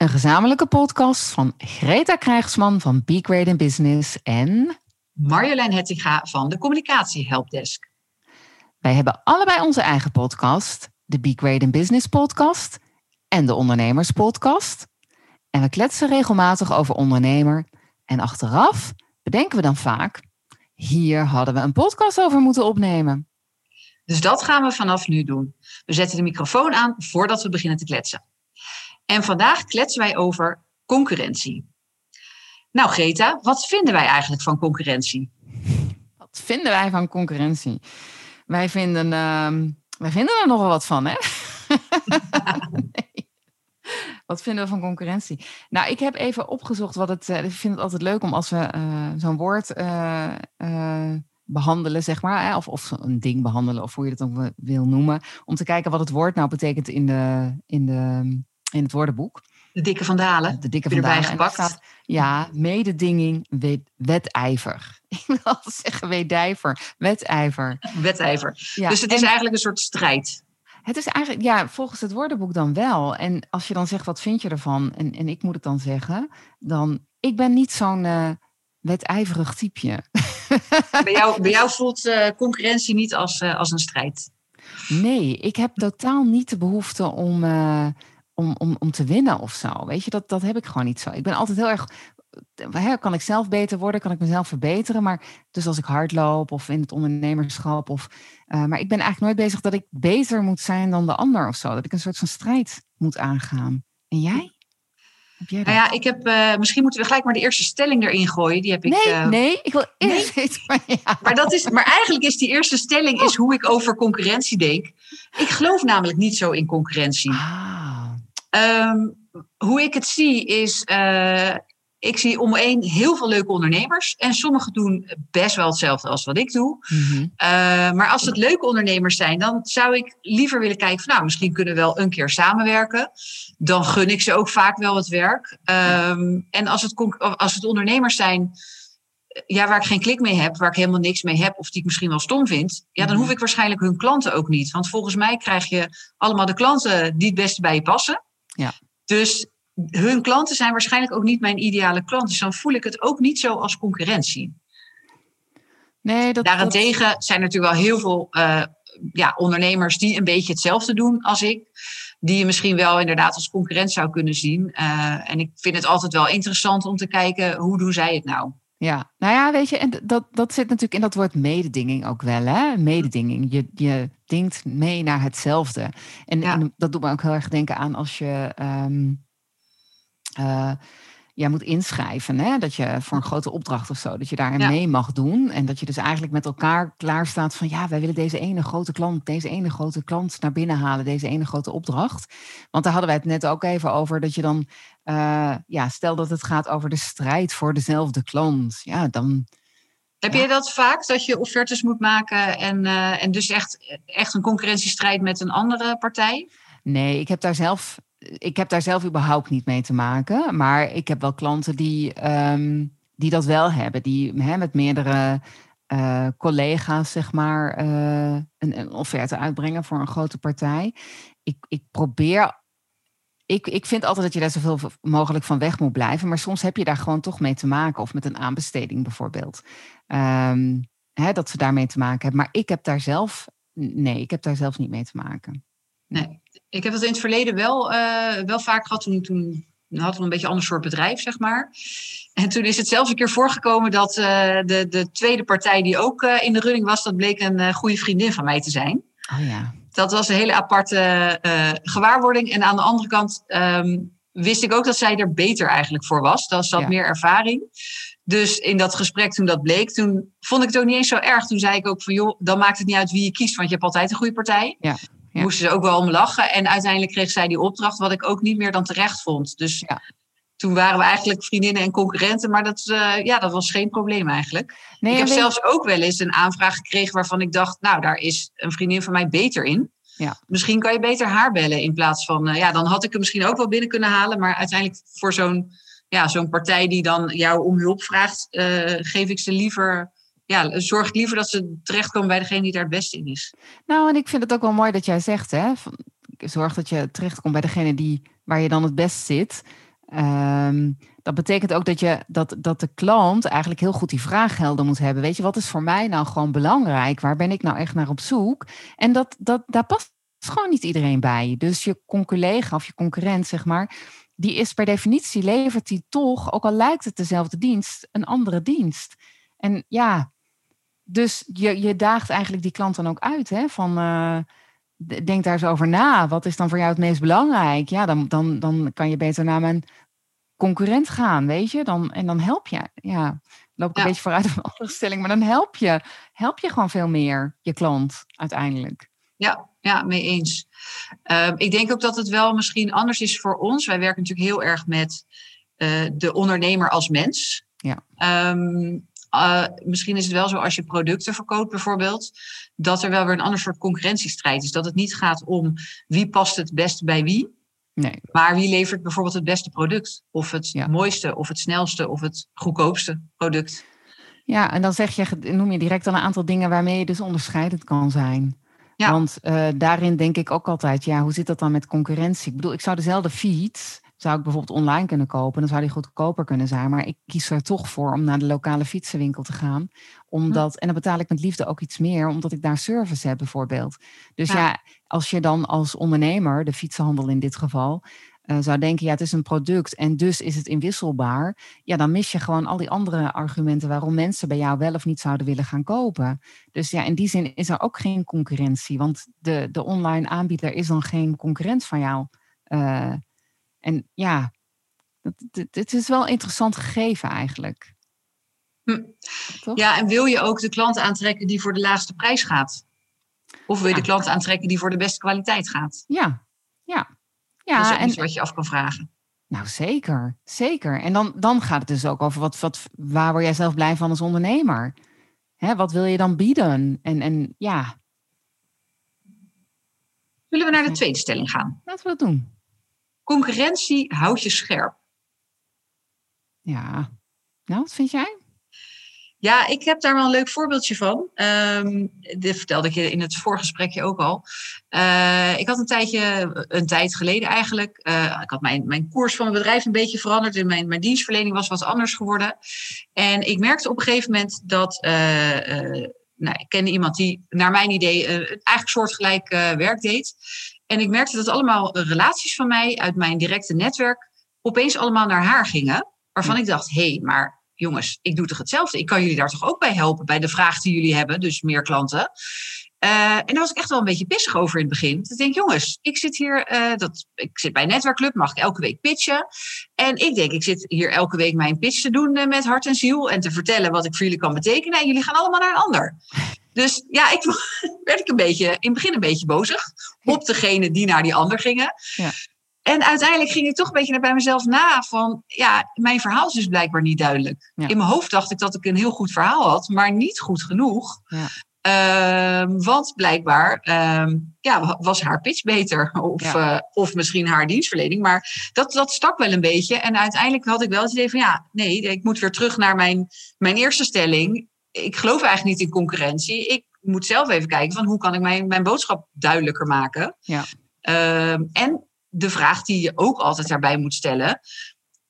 een gezamenlijke podcast van Greta Krijgsman van Be Great in Business en Marjolein Hettinga van de Communicatie Helpdesk. Wij hebben allebei onze eigen podcast, de Be Great in Business podcast en de Ondernemers podcast. En we kletsen regelmatig over ondernemer. En achteraf bedenken we dan vaak, hier hadden we een podcast over moeten opnemen. Dus dat gaan we vanaf nu doen. We zetten de microfoon aan voordat we beginnen te kletsen. En vandaag kletsen wij over concurrentie. Nou, Greta, wat vinden wij eigenlijk van concurrentie? Wat vinden wij van concurrentie? Wij vinden, uh, wij vinden er nogal wat van, hè? nee. Wat vinden we van concurrentie? Nou, ik heb even opgezocht wat het. Uh, ik vind het altijd leuk om als we uh, zo'n woord uh, behandelen, zeg maar, hè, of, of een ding behandelen, of hoe je het ook wil noemen, om te kijken wat het woord nou betekent in de, in de in het woordenboek. De dikke vandalen. De dikke vandalen. gepakt. Staat, ja, mededinging, wet, wedijver. Ik wil altijd zeggen wedijver, wedijver. Wedijver. Ja, dus het is eigenlijk een soort strijd. Het is eigenlijk, ja, volgens het woordenboek dan wel. En als je dan zegt, wat vind je ervan? En, en ik moet het dan zeggen, dan, ik ben niet zo'n uh, wedijverig typeje. Bij jou, bij jou voelt uh, concurrentie niet als, uh, als een strijd? Nee, ik heb totaal niet de behoefte om om, om, om te winnen of zo. Weet je, dat, dat heb ik gewoon niet zo. Ik ben altijd heel erg. Hè, kan ik zelf beter worden? Kan ik mezelf verbeteren? Maar dus als ik hardloop of in het ondernemerschap. Of, uh, maar ik ben eigenlijk nooit bezig dat ik beter moet zijn dan de ander of zo. Dat ik een soort van strijd moet aangaan. En jij? Nou ja, ik heb, uh, misschien moeten we gelijk maar de eerste stelling erin gooien. Die heb ik, nee, uh, nee, ik wil eerst nee. maar, dat is, maar eigenlijk is die eerste stelling is hoe ik over concurrentie denk. Ik geloof namelijk niet zo in concurrentie. Ah. Um, hoe ik het zie is, uh, ik zie om één heel veel leuke ondernemers. En sommigen doen best wel hetzelfde als wat ik doe. Mm -hmm. uh, maar als het leuke ondernemers zijn, dan zou ik liever willen kijken van nou, misschien kunnen we wel een keer samenwerken. Dan gun ik ze ook vaak wel het werk. Um, en als het, als het ondernemers zijn ja, waar ik geen klik mee heb, waar ik helemaal niks mee heb, of die ik misschien wel stom vind, ja, dan hoef ik waarschijnlijk hun klanten ook niet. Want volgens mij krijg je allemaal de klanten die het beste bij je passen. Ja. Dus hun klanten zijn waarschijnlijk ook niet mijn ideale klant. Dus dan voel ik het ook niet zo als concurrentie. Nee, dat, Daarentegen dat... zijn er natuurlijk wel heel veel uh, ja, ondernemers die een beetje hetzelfde doen als ik. Die je misschien wel inderdaad als concurrent zou kunnen zien. Uh, en ik vind het altijd wel interessant om te kijken hoe doen zij het nou. Ja, nou ja, weet je, en dat, dat zit natuurlijk in dat woord mededinging ook wel, hè? Mededinging. Je, je dingt mee naar hetzelfde. En, Ja. en dat doet me ook heel erg denken aan als je ehm eh, ja, moet inschrijven, hè? dat je voor een grote opdracht of zo, dat je daarin Ja. mee mag doen. En dat je dus eigenlijk met elkaar klaar staat van, ja, wij willen deze ene grote klant, deze ene grote klant naar binnen halen, deze ene grote opdracht. Want daar hadden wij het net ook even over, dat je dan, eh, ja, stel dat het gaat over de strijd voor dezelfde klant. Ja, dan, Heb Ja. je dat vaak, dat je offertes moet maken en, uh, en dus echt, echt een concurrentiestrijd met een andere partij? Nee, ik heb daar zelf, ik heb daar zelf überhaupt niet mee te maken. Maar ik heb wel klanten die, um, die dat wel hebben. Die hè, met meerdere uh, collega's, zeg maar, uh, een, een, offerte uitbrengen voor een grote partij. Ik, ik probeer. Ik, ik vind altijd dat je daar zoveel mogelijk van weg moet blijven. Maar soms heb je daar gewoon toch mee te maken. Of met een aanbesteding bijvoorbeeld. Um, hè, dat ze daarmee te maken hebben. Maar ik heb daar zelf. Nee, ik heb daar zelf niet mee te maken. Nee, ik heb dat in het verleden wel, uh, wel vaak gehad. Toen, toen hadden we een beetje een ander soort bedrijf, zeg maar. En toen is het zelfs een keer voorgekomen dat uh, de, de tweede partij die ook uh, in de running was, dat bleek een goede vriendin van mij te zijn. Oh ja. Dat was een hele aparte gewaarwording. En aan de andere kant um, wist ik ook dat zij er beter eigenlijk voor was. Dat ze had ja. meer ervaring. Dus in dat gesprek toen dat bleek, toen vond ik het ook niet eens zo erg. Toen zei ik ook van joh, dan maakt het niet uit wie je kiest, want je hebt altijd een goede partij. Ja. Ja. Moesten ze ook wel om lachen. En uiteindelijk kreeg zij die opdracht, wat ik ook niet meer dan terecht vond. Dus ja. toen waren we eigenlijk vriendinnen en concurrenten, maar dat, uh, ja, dat was geen probleem eigenlijk. Nee, ik heb zelfs ook wel eens een aanvraag gekregen waarvan ik dacht, nou, daar is een vriendin van mij beter in. Ja. Misschien kan je beter haar bellen in plaats van, uh, ja, dan had ik hem misschien ook wel binnen kunnen halen, maar uiteindelijk voor zo'n ja, zo'n partij die dan jou om hulp vraagt, uh, geef ik ze liever ja, zorg liever dat ze terechtkomen bij degene die daar het beste in is. Nou, en ik vind het ook wel mooi dat jij zegt, hè, zorg dat je terechtkomt bij degene die, waar je dan het best zit. Um, dat betekent ook dat, je, dat, dat de klant eigenlijk heel goed die vraag helder moet hebben. Weet je, wat is voor mij nou gewoon belangrijk? Waar ben ik nou echt naar op zoek? En dat, dat, daar past gewoon niet iedereen bij. Dus je collega of je concurrent, zeg maar, die is per definitie, levert die toch, ook al lijkt het dezelfde dienst, een andere dienst. En ja, dus je, je daagt eigenlijk die klant dan ook uit, hè? Van uh, denk daar eens over na. Wat is dan voor jou het meest belangrijk? Ja, dan, dan, dan kan je beter naar mijn concurrent gaan, weet je? Dan, en dan help je. Ja, loop ik een beetje vooruit op een andere stelling, maar dan help je, help je gewoon veel meer je klant uiteindelijk. Ja, ja, mee eens. Uh, ik denk ook dat het wel misschien anders is voor ons. Wij werken natuurlijk heel erg met uh, de ondernemer als mens. Ja. Um, uh, misschien is het wel zo als je producten verkoopt bijvoorbeeld, dat er wel weer een ander soort concurrentiestrijd is. Dat het niet gaat om wie past het best bij wie. Nee. Maar wie levert bijvoorbeeld het beste product? Of het mooiste, of het snelste, of het goedkoopste product? Ja, en dan zeg je, noem je direct al een aantal dingen waarmee je dus onderscheidend kan zijn. Ja. Want uh, daarin denk ik ook altijd, ja, hoe zit dat dan met concurrentie? Ik bedoel, ik zou dezelfde fiets zou ik bijvoorbeeld online kunnen kopen, dan zou die goedkoper kunnen zijn. Maar ik kies er toch voor om naar de lokale fietsenwinkel te gaan. Omdat, En dan betaal ik met liefde ook iets meer, omdat ik daar service heb bijvoorbeeld. Dus ja, als je dan als ondernemer, de fietsenhandel in dit geval, uh, zou denken, ja, het is een product en dus is het inwisselbaar. Ja, dan mis je gewoon al die andere argumenten waarom mensen bij jou wel of niet zouden willen gaan kopen. Dus ja, in die zin is er ook geen concurrentie, want de, de online aanbieder is dan geen concurrent van jou. Uh, en ja, het is wel een interessant gegeven eigenlijk. Hm. Ja, en wil je ook de klant aantrekken die voor de laagste prijs gaat? Of wil je de klant aantrekken die voor de beste kwaliteit gaat? Ja, ja. ja dat is en, iets wat je af kan vragen. Nou, zeker. Zeker. En dan, dan gaat het dus ook over wat, wat, waar word jij zelf blij van als ondernemer? Hè, wat wil je dan bieden? En, en ja. Zullen we naar de tweede stelling gaan? Laten we dat doen. Concurrentie houdt je scherp. Ja, nou, wat vind jij? Ja, ik heb daar wel een leuk voorbeeldje van. Um, dit vertelde ik je in het voorgesprekje ook al. Uh, ik had een tijdje, een tijd geleden eigenlijk, uh, ik had mijn, mijn koers van mijn bedrijf een beetje veranderd en mijn, mijn dienstverlening was wat anders geworden. En ik merkte op een gegeven moment dat, uh, nou, ik kende iemand die naar mijn idee eigenlijk soortgelijk werk deed. En ik merkte dat allemaal relaties van mij uit mijn directe netwerk opeens allemaal naar haar gingen. Waarvan ik dacht, hé, hey, maar jongens, ik doe toch hetzelfde? Ik kan jullie daar toch ook bij helpen, bij de vraag die jullie hebben, dus meer klanten. Uh, en daar was ik echt wel een beetje pissig over in het begin. Ik denk, jongens, ik zit hier, uh, dat, ik zit bij Netwerkclub, mag ik elke week pitchen. En ik denk, ik zit hier elke week mijn pitch te doen uh, met hart en ziel en te vertellen wat ik voor jullie kan betekenen. En jullie gaan allemaal naar een ander. Dus ja, ik werd ik een beetje, in het begin een beetje bozig op degene die naar die ander gingen. Ja. En uiteindelijk ging ik toch een beetje bij mezelf na van, ja, mijn verhaal is dus blijkbaar niet duidelijk. In mijn hoofd dacht ik dat ik een heel goed verhaal had, maar niet goed genoeg. Ja. Uh, want blijkbaar uh, ja, was haar pitch beter. Of, uh, of misschien haar dienstverlening. Maar dat, dat stak wel een beetje. En uiteindelijk had ik wel het idee van ja, nee, ik moet weer terug naar mijn, mijn eerste stelling ik geloof eigenlijk niet in concurrentie. Ik moet zelf even kijken van hoe kan ik mijn, mijn boodschap duidelijker maken. Ja. Uh, en de vraag die je ook altijd daarbij moet stellen.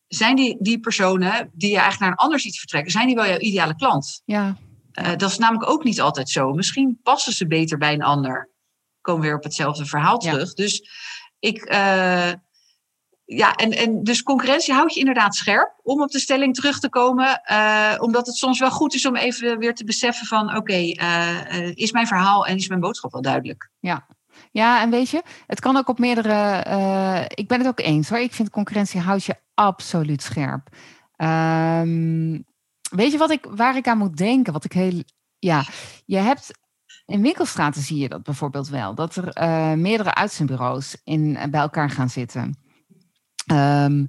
Zijn die, die personen die je eigenlijk naar een ander ziet vertrekken, zijn die wel jouw ideale klant? Ja. Uh, dat is namelijk ook niet altijd zo. Misschien passen ze beter bij een ander. Komen weer op hetzelfde verhaal terug. Dus ik, uh, ja, en, en dus concurrentie houdt je inderdaad scherp om op de stelling terug te komen. Uh, omdat het soms wel goed is om even weer te beseffen van oké, uh, uh, is mijn verhaal en is mijn boodschap wel duidelijk? Ja. Ja, en weet je, het kan ook op meerdere. ik ben het ook eens hoor. Ik vind concurrentie houdt je absoluut scherp. Um, weet je wat ik, waar ik aan moet denken? Wat ik heel. Ja, je hebt in winkelstraten zie je dat bijvoorbeeld wel. Dat er meerdere uitzendbureaus in, bij elkaar gaan zitten. Um,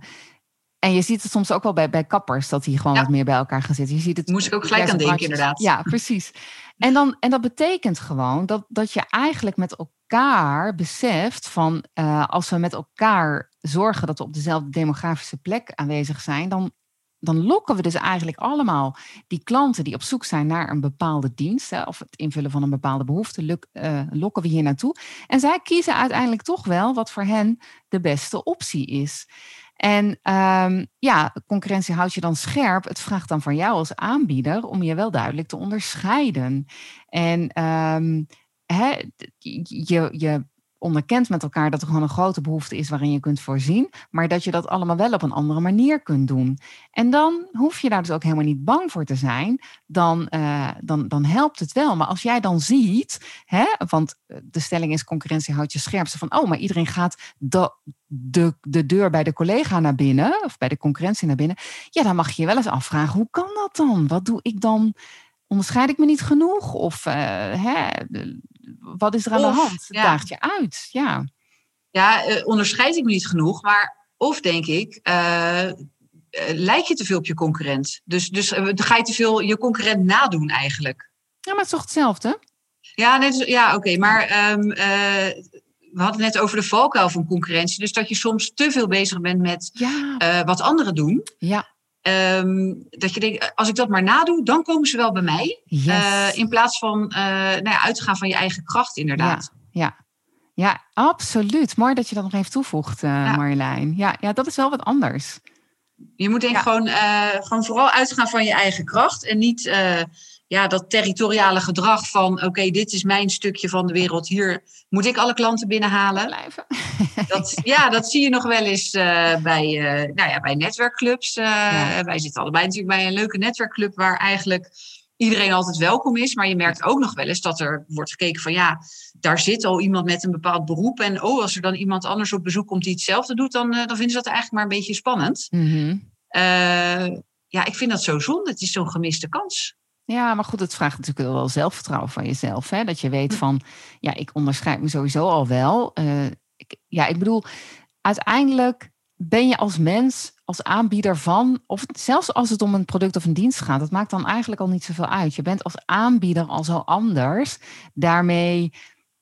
En je ziet het soms ook wel bij, bij kappers, dat die gewoon wat meer bij elkaar gaan zitten. Je ziet het, Moest ik ook gelijk aan denken, inderdaad. Ja, precies. En, dan, en dat betekent gewoon dat, dat je eigenlijk met elkaar beseft van uh, als we met elkaar zorgen dat we op dezelfde demografische plek aanwezig zijn, dan, dan lokken we dus eigenlijk allemaal die klanten die op zoek zijn naar een bepaalde dienst hè, of het invullen van een bepaalde behoefte, luk, uh, lokken we hier naartoe. En zij kiezen uiteindelijk toch wel wat voor hen de beste optie is. En um, ja, concurrentie houdt je dan scherp. Het vraagt dan van jou als aanbieder om je wel duidelijk te onderscheiden. En he, je, je onderkent met elkaar dat er gewoon een grote behoefte is waarin je kunt voorzien, maar dat je dat allemaal wel op een andere manier kunt doen. En dan hoef je daar dus ook helemaal niet bang voor te zijn, dan, uh, dan, dan helpt het wel. Maar als jij dan ziet, hè, want de stelling is concurrentie houdt je scherpste van, oh, maar iedereen gaat de, de, de deur bij de collega naar binnen, of bij de concurrentie naar binnen, ja, dan mag je je wel eens afvragen, hoe kan dat dan? Wat doe ik dan? Onderscheid ik me niet genoeg? Of uh, hè, wat is er aan of, de hand? Ja. daagt je uit. Ja, ja uh, onderscheid ik me niet genoeg. Maar of denk ik, uh, lijk je te veel op je concurrent. Dus, dus ga je te veel je concurrent nadoen eigenlijk. Ja, maar het is toch hetzelfde? Ja, net, ja oké. Okay, maar um, we hadden het net over de valkuil van concurrentie. Dus dat je soms te veel bezig bent met ja. wat anderen doen. Ja. Um, dat je denkt, als ik dat maar nadoe, dan komen ze wel bij mij. Yes. Uh, in plaats van uh, nou ja, uitgaan van je eigen kracht, inderdaad. Ja, ja. ja absoluut. Mooi dat je dat nog even toevoegt, uh, ja. Marjolein. Ja, ja, dat is wel wat anders. Je moet denk ik gewoon, gewoon vooral uitgaan van je eigen kracht. En niet ja, dat territoriale gedrag van oké, okay, dit is mijn stukje van de wereld. Hier moet ik alle klanten binnenhalen. Blijven. Dat, ja, dat zie je nog wel eens uh, bij, uh, nou ja, bij netwerkclubs. Uh, ja. Wij zitten allebei natuurlijk bij een leuke netwerkclub waar eigenlijk iedereen altijd welkom is. Maar je merkt ook nog wel eens dat er wordt gekeken van ja, daar zit al iemand met een bepaald beroep. En oh, als er dan iemand anders op bezoek komt die hetzelfde doet, dan, dan vinden ze dat eigenlijk maar een beetje spannend. Mm -hmm. ja, ik vind dat zo zonde. Het is zo'n gemiste kans. Ja, maar goed, het vraagt natuurlijk wel zelfvertrouwen van jezelf. Hè? Dat je weet van, ja, ik onderscheid me sowieso al wel. Uh, ik, ja, ik bedoel, uiteindelijk ben je als mens, als aanbieder van, of zelfs als het om een product of een dienst gaat, dat maakt dan eigenlijk al niet zoveel uit. Je bent als aanbieder al zo anders. Daarmee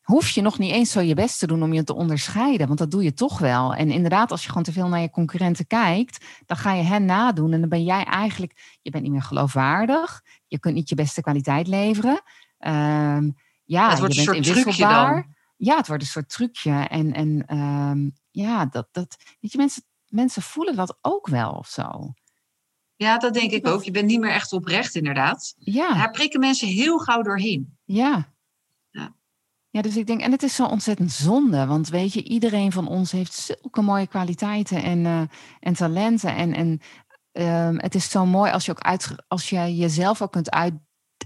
hoef je nog niet eens zo je best te doen om je te onderscheiden, want dat doe je toch wel. En inderdaad, als je gewoon te veel naar je concurrenten kijkt, dan ga je hen nadoen en dan ben jij eigenlijk, je bent niet meer geloofwaardig, je kunt niet je beste kwaliteit leveren. Um, ja, het wordt je een bent soort trucje dan. Ja, het wordt een soort trucje. En, en um, ja, dat, dat, weet je, mensen, mensen voelen dat ook wel of zo. Ja, dat denk ik ook. Je bent niet meer echt oprecht, inderdaad. Ja. Daar prikken mensen heel gauw doorheen. Ja. Ja, dus ik denk, en het is zo ontzettend zonde, want weet je, iedereen van ons heeft zulke mooie kwaliteiten en, uh, en talenten. En, en um, het is zo mooi als je ook uit, als je jezelf ook kunt uit,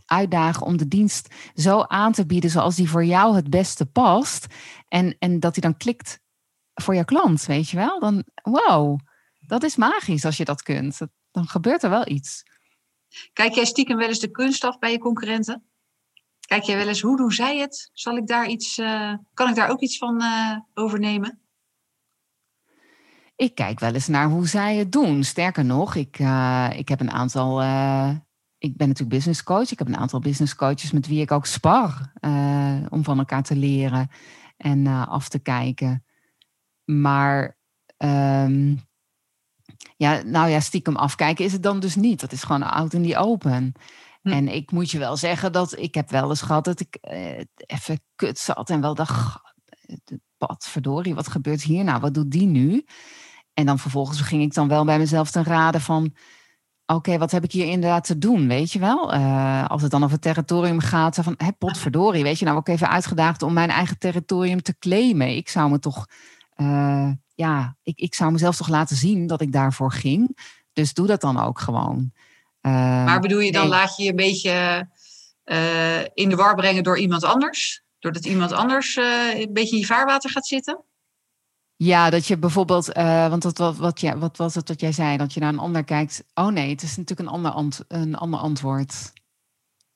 uitdagen om de dienst zo aan te bieden zoals die voor jou het beste past. En, en dat die dan klikt voor je klant, weet je wel? Dan, wow, dat is magisch als je dat kunt. Dan gebeurt er wel iets. Kijk jij stiekem wel eens de kunst af bij je concurrenten? Kijk jij wel eens, hoe doen zij het? Zal ik daar iets, uh, kan ik daar ook iets van uh, overnemen? Ik kijk wel eens naar hoe zij het doen. Sterker nog, ik, uh, ik heb een aantal. ik ben natuurlijk business coach. Ik heb een aantal business coaches met wie ik ook spar. om van elkaar te leren en af te kijken. Maar. Um, ja, nou ja, stiekem afkijken is het dan dus niet. Dat is gewoon out in die open. Hm. En ik moet je wel zeggen dat ik heb wel eens gehad dat ik eh, even kut zat en wel dacht, wat verdorie, wat gebeurt hier nou? Wat doet die nu? En dan vervolgens ging ik dan wel bij mezelf ten raden van, oké, wat heb ik hier inderdaad te doen, weet je wel? Uh, als het dan over het territorium gaat, van, hé, potverdorie, weet je, nou ook even uitgedaagd om mijn eigen territorium te claimen. Ik zou me toch, uh, ja, ik, ik zou mezelf toch laten zien dat ik daarvoor ging. Dus doe dat dan ook gewoon. Uh, maar bedoel je dan, nee. laat je je een beetje uh, in de war brengen door iemand anders? Doordat iemand anders uh, een beetje in je vaarwater gaat zitten? Ja, dat je bijvoorbeeld, want wat, wat, wat, ja, wat was het wat jij zei, dat je naar een ander kijkt. Oh nee, het is natuurlijk een ander, ant, een ander antwoord.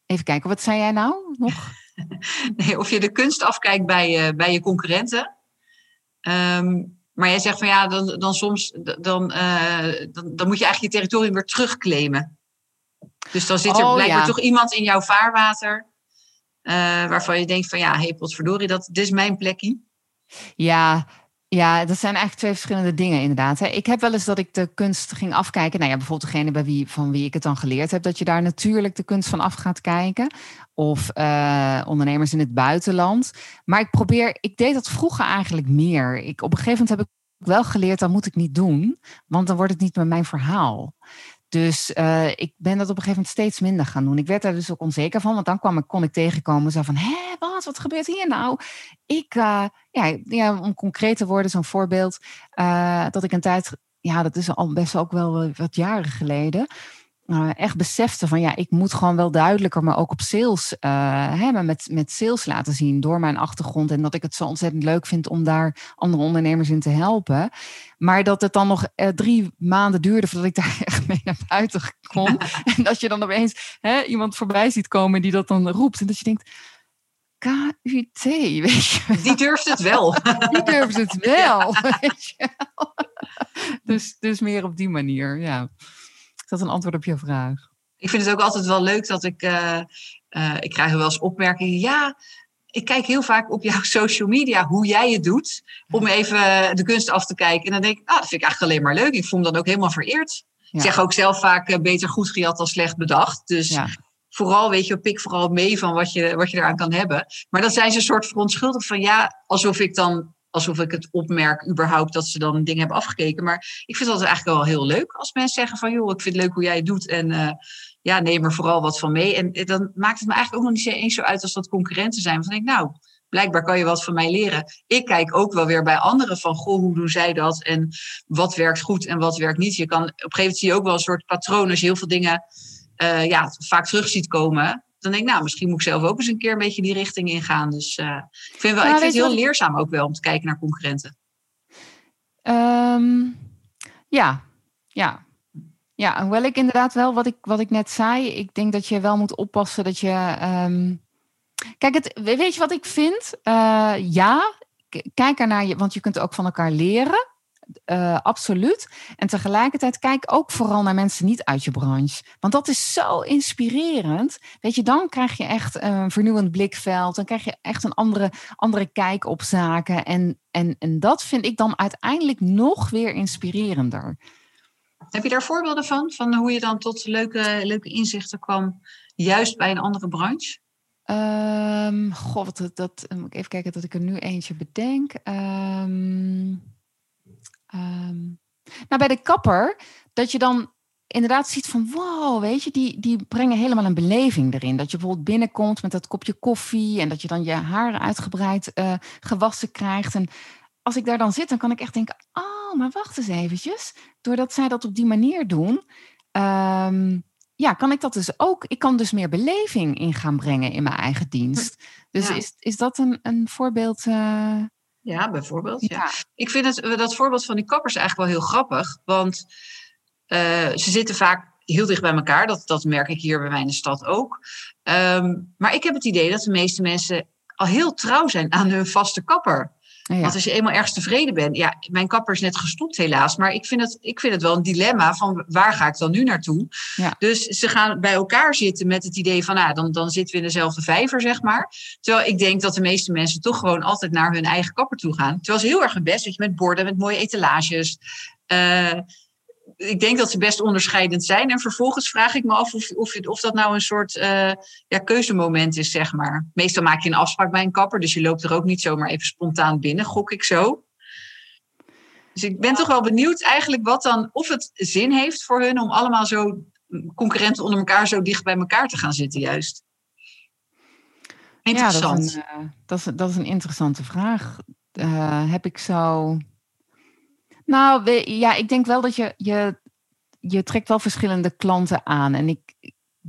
Even kijken, wat zei jij nou nog? nee, of je de kunst afkijkt bij, bij je concurrenten. Um, Maar jij zegt van ja, dan, dan soms dan, uh, dan, dan moet je eigenlijk je territorium weer terugclaimen. Dus dan zit er oh, blijkbaar toch iemand in jouw vaarwater. Uh, waarvan je denkt van ja, hey potverdorie, dat, dit is mijn plekje. Ja, ja, dat zijn eigenlijk twee verschillende dingen inderdaad. Ik heb wel eens dat ik de kunst ging afkijken. Nou ja, bijvoorbeeld degene bij wie, van wie ik het dan geleerd heb. Dat je daar natuurlijk de kunst van af gaat kijken. Of uh, ondernemers in het buitenland. Maar ik probeer, ik deed dat vroeger eigenlijk meer. Ik, op een gegeven moment heb ik wel geleerd, dat moet ik niet doen. Want dan wordt het niet meer mijn verhaal. Dus uh, ik ben dat op een gegeven moment steeds minder gaan doen. Ik werd daar dus ook onzeker van, want dan kwam ik, kon ik tegenkomen zo van, hé, wat, wat gebeurt hier nou? Ik, uh, ja, ja, om concreet te worden, zo'n voorbeeld, uh, dat ik een tijd, ja, dat is al best ook wel wat jaren geleden, uh, echt besefte van ja, ik moet gewoon wel duidelijker, maar ook op sales, uh, met, met sales laten zien door mijn achtergrond. En dat ik het zo ontzettend leuk vind om daar andere ondernemers in te helpen. Maar dat het dan nog uh, drie maanden duurde voordat ik daar echt mee naar buiten kon. en dat je dan opeens hè, iemand voorbij ziet komen die dat dan roept. En dat je denkt. KUT, weet je. Die durft het wel. Die durft het wel, weet je wel. Dus, dus meer op die manier, ja. Is dat een antwoord op je vraag? Ik vind het ook altijd wel leuk dat ik. Uh, uh, ik krijg wel eens opmerkingen. Ja, ik kijk heel vaak op jouw social media hoe jij het doet. Om even de kunst af te kijken. En dan denk ik, ah, dat vind ik eigenlijk alleen maar leuk. Ik voel me dan ook helemaal vereerd. Ik zeg ook zelf vaak uh, beter goed gejat dan slecht bedacht. Dus ja. vooral, weet je, pik vooral mee van wat je, wat je eraan kan hebben. Maar dan zijn ze een soort verontschuldigd van ja, alsof ik dan alsof ik het opmerk überhaupt dat ze dan een ding hebben afgekeken. Maar ik vind dat eigenlijk wel heel leuk als mensen zeggen van joh, ik vind het leuk hoe jij het doet en uh, ja, neem er vooral wat van mee. En dan maakt het me eigenlijk ook nog niet eens zo uit als dat concurrenten zijn. Van denk ik, nou, blijkbaar kan je wat van mij leren. Ik kijk ook wel weer bij anderen van, goh, hoe doen zij dat? En wat werkt goed en wat werkt niet? Je kan, op een gegeven moment zie je ook wel een soort patroon als je heel veel dingen uh, ja, vaak terug ziet komen dan denk ik, nou, misschien moet ik zelf ook eens een keer een beetje die richting ingaan. Dus uh, ik vind, wel, ik vind het heel leerzaam ook wel om te kijken naar concurrenten. Um, ja, ja. Ja, hoewel ik inderdaad wel, wat ik, wat ik net zei, ik denk dat je wel moet oppassen dat je. Um, kijk, het, weet je wat ik vind? Uh, ja, kijk er naar je, want je kunt ook van elkaar leren. Uh, absoluut. En tegelijkertijd kijk ook vooral naar mensen niet uit je branche. Want dat is zo inspirerend. Weet je, dan krijg je echt een vernieuwend blikveld. Dan krijg je echt een andere, andere kijk op zaken. En, en, en dat vind ik dan uiteindelijk nog weer inspirerender. Heb je daar voorbeelden van? Van hoe je dan tot leuke, leuke inzichten kwam, juist bij een andere branche? Um, goh, dat, dat, moet ik even kijken dat ik er nu eentje bedenk. Um, Um, nou, bij de kapper, dat je dan inderdaad ziet van wow, weet je, die, die brengen helemaal een beleving erin. Dat je bijvoorbeeld binnenkomt met dat kopje koffie en dat je dan je haren uitgebreid uh, gewassen krijgt. En als ik daar dan zit, dan kan ik echt denken, oh, maar wacht eens eventjes. Doordat zij dat op die manier doen, um, ja, kan ik dat dus ook. Ik kan dus meer beleving in gaan brengen in mijn eigen dienst. Dus ja. is, is dat een, een voorbeeld? Uh, ja, bijvoorbeeld. Ja. Ik vind het, dat voorbeeld van die kappers eigenlijk wel heel grappig. Want uh, ze zitten vaak heel dicht bij elkaar. Dat, dat merk ik hier bij mij in de stad ook. Um, maar ik heb het idee dat de meeste mensen al heel trouw zijn aan hun vaste kapper. Ja. Want als je eenmaal ergens tevreden bent, ja, mijn kapper is net gestopt helaas, maar ik vind het, ik vind het wel een dilemma van waar ga ik dan nu naartoe? Ja. Dus ze gaan bij elkaar zitten met het idee van, nou, dan, dan zitten we in dezelfde vijver, zeg maar. Terwijl ik denk dat de meeste mensen toch gewoon altijd naar hun eigen kapper toe gaan. Terwijl ze heel erg best, weet je, met borden, met mooie etalages. Uh, ik denk dat ze best onderscheidend zijn. En vervolgens vraag ik me af of, of, of dat nou een soort uh, ja, keuzemoment is, zeg maar. Meestal maak je een afspraak bij een kapper, dus je loopt er ook niet zomaar even spontaan binnen, gok ik zo. Dus ik ben toch wel benieuwd eigenlijk wat dan, of het zin heeft voor hun om allemaal zo concurrenten onder elkaar zo dicht bij elkaar te gaan zitten, juist. Interessant. Ja, dat is een, uh, dat is, dat is een interessante vraag. Uh, heb ik zo nou, ja, ik denk wel dat je, je, je trekt wel verschillende klanten aan. En ik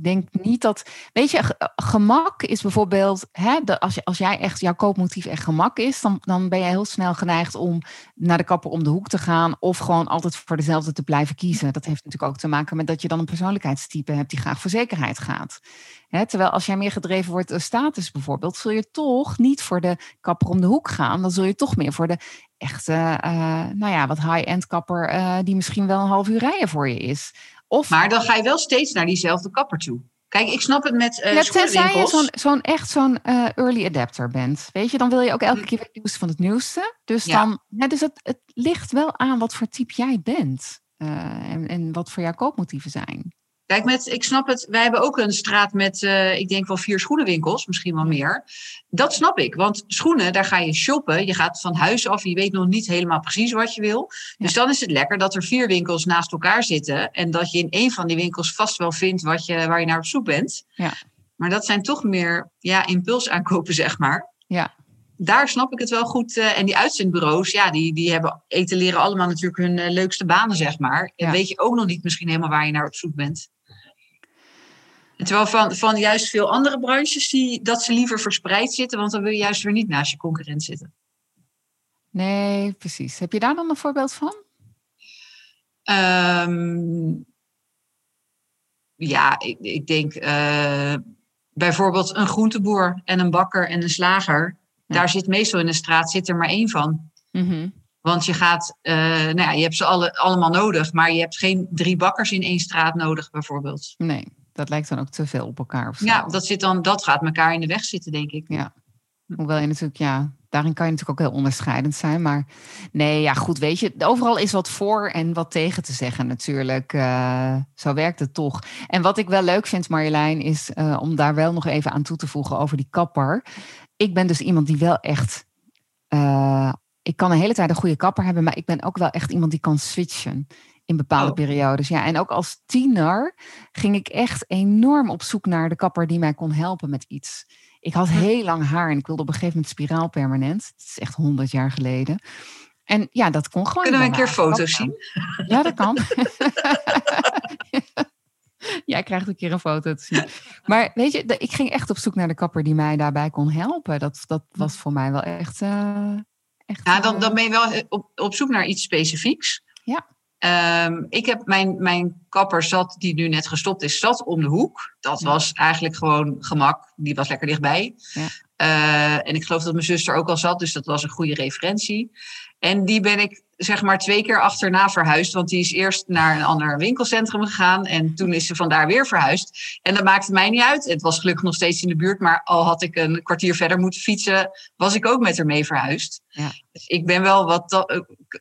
denk niet dat. Weet je, gemak is bijvoorbeeld. Hè, als, als jij echt jouw koopmotief echt gemak is, dan, dan ben je heel snel geneigd om naar de kapper om de hoek te gaan. Of gewoon altijd voor dezelfde te blijven kiezen. Dat heeft natuurlijk ook te maken met dat je dan een persoonlijkheidstype hebt die graag voor zekerheid gaat. Hè, terwijl als jij meer gedreven wordt door status bijvoorbeeld, zul je toch niet voor de kapper om de hoek gaan. Dan zul je toch meer voor de echte, uh, nou ja, wat high-end kapper uh, die misschien wel een half uur rijden voor je is. Of, maar dan ga je wel steeds naar diezelfde kapper toe. Kijk, ik snap het met uh, ja, Tenzij je zo'n zo'n echt zo'n uh, early adapter bent. Weet je, dan wil je ook elke hm. keer het nieuwste van het nieuwste. Dus, dan, ja, dus het, het ligt wel aan wat voor type jij bent. Uh, en, en wat voor jouw koopmotieven zijn. Kijk, met, ik snap het. Wij hebben ook een straat met, uh, ik denk wel vier schoenenwinkels, misschien wel meer. Dat snap ik, want schoenen, daar ga je shoppen. Je gaat van huis af, je weet nog niet helemaal precies wat je wil. Dus dan is het lekker dat er vier winkels naast elkaar zitten. En dat je in één van die winkels vast wel vindt wat je, waar je naar op zoek bent. Ja. Maar dat zijn toch meer ja, impulsaankopen, zeg maar. Ja. Daar snap ik het wel goed. Uh, en die uitzendbureaus, ja, die, die hebben etaleren allemaal natuurlijk hun uh, leukste banen, zeg maar. En weet je ook nog niet misschien helemaal waar je naar op zoek bent. Terwijl van, van juist veel andere branches die, dat ze liever verspreid zitten, want dan wil je juist weer niet naast je concurrent zitten. Nee, precies. Heb je daar dan een voorbeeld van? Um, ja, ik, ik denk uh, bijvoorbeeld een groenteboer en een bakker en een slager. Daar zit meestal in de straat zit er maar één van. Mm -hmm. Want je gaat, uh, nou ja, je hebt ze alle, allemaal nodig, maar je hebt geen drie bakkers in één straat nodig, bijvoorbeeld. Nee dat lijkt dan ook te veel op elkaar. Ja, dat, zit dan, dat gaat elkaar in de weg zitten, denk ik. Ja. Hoewel je natuurlijk, ja, daarin kan je natuurlijk ook heel onderscheidend zijn. Maar nee, ja, goed, weet je, overal is wat voor en wat tegen te zeggen natuurlijk. Uh, zo werkt het toch. En wat ik wel leuk vind, Marjolein, is uh, om daar wel nog even aan toe te voegen over die kapper. Ik ben dus iemand die wel echt. Uh, ik kan een hele tijd een goede kapper hebben, maar ik ben ook wel echt iemand die kan switchen in bepaalde oh. periodes. Ja, en ook als tiener ging ik echt enorm op zoek naar de kapper die mij kon helpen met iets. Ik had heel lang haar en ik wilde op een gegeven moment spiraal permanent. Het is echt honderd jaar geleden. En ja, dat kon gewoon. Kunnen we een keer foto's zien? Ja, dat kan. Jij krijgt een keer een foto te zien. Maar weet je, ik ging echt op zoek naar de kapper die mij daarbij kon helpen. Dat, dat was voor mij wel echt. Uh, echt ja, dan, dan ben je wel op, op zoek naar iets specifieks. Ja. Um, ik heb mijn, mijn kapper zat, die nu net gestopt is, zat om de hoek. Dat was eigenlijk gewoon gemak. Die was lekker dichtbij. Ja. Uh, en ik geloof dat mijn zuster ook al zat, dus dat was een goede referentie. En die ben ik zeg maar twee keer achterna verhuisd. Want die is eerst naar een ander winkelcentrum gegaan. En toen is ze vandaar weer verhuisd. En dat maakte mij niet uit. Het was gelukkig nog steeds in de buurt. Maar al had ik een kwartier verder moeten fietsen, was ik ook met haar mee verhuisd. Ja. Dus ik ben wel wat. Eh,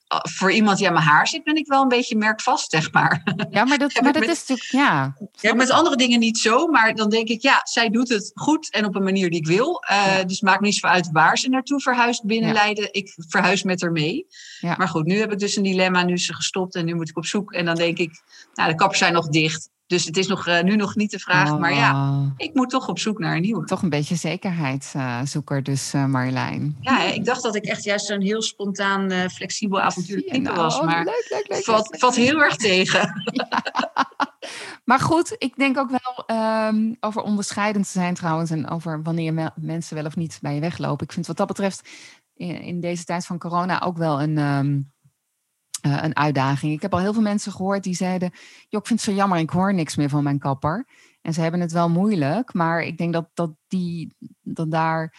voor iemand die aan mijn haar zit, ben ik wel een beetje merkvast, zeg maar. Ja, maar dat, maar dat is natuurlijk. Ja. ja. Met andere dingen niet zo. Maar dan denk ik, ja, zij doet het goed en op een manier die ik wil. Uh, ja. Dus maakt me niet zo uit waar ze naartoe verhuist binnen Leiden. Ik verhuis met haar mee. Maar goed, nu heb ik dus een dilemma. Nu is ze gestopt en nu moet ik op zoek. En dan denk ik, nou, de kappers zijn nog dicht. Dus het is nog, uh, nu nog niet de vraag. Oh. Maar ja, oh. ik moet toch op zoek naar een nieuwe. Toch een beetje zekerheidszoeker dus, uh, Marjolein. Ja, ik dacht dat ik echt juist zo'n heel spontaan, uh, flexibel avontuurlijk type nou, was. Maar leuk, leuk, leuk, valt, valt heel erg tegen. Ja. Maar goed, ik denk ook wel um, over onderscheidend te zijn trouwens. En over wanneer me mensen wel of niet bij je weglopen. Ik vind wat dat betreft in, in deze tijd van corona ook wel een... Um, uh, een uitdaging. Ik heb al heel veel mensen gehoord die zeiden: ik vind het zo jammer, ik hoor niks meer van mijn kapper. En ze hebben het wel moeilijk, maar ik denk dat, dat, die, dat daar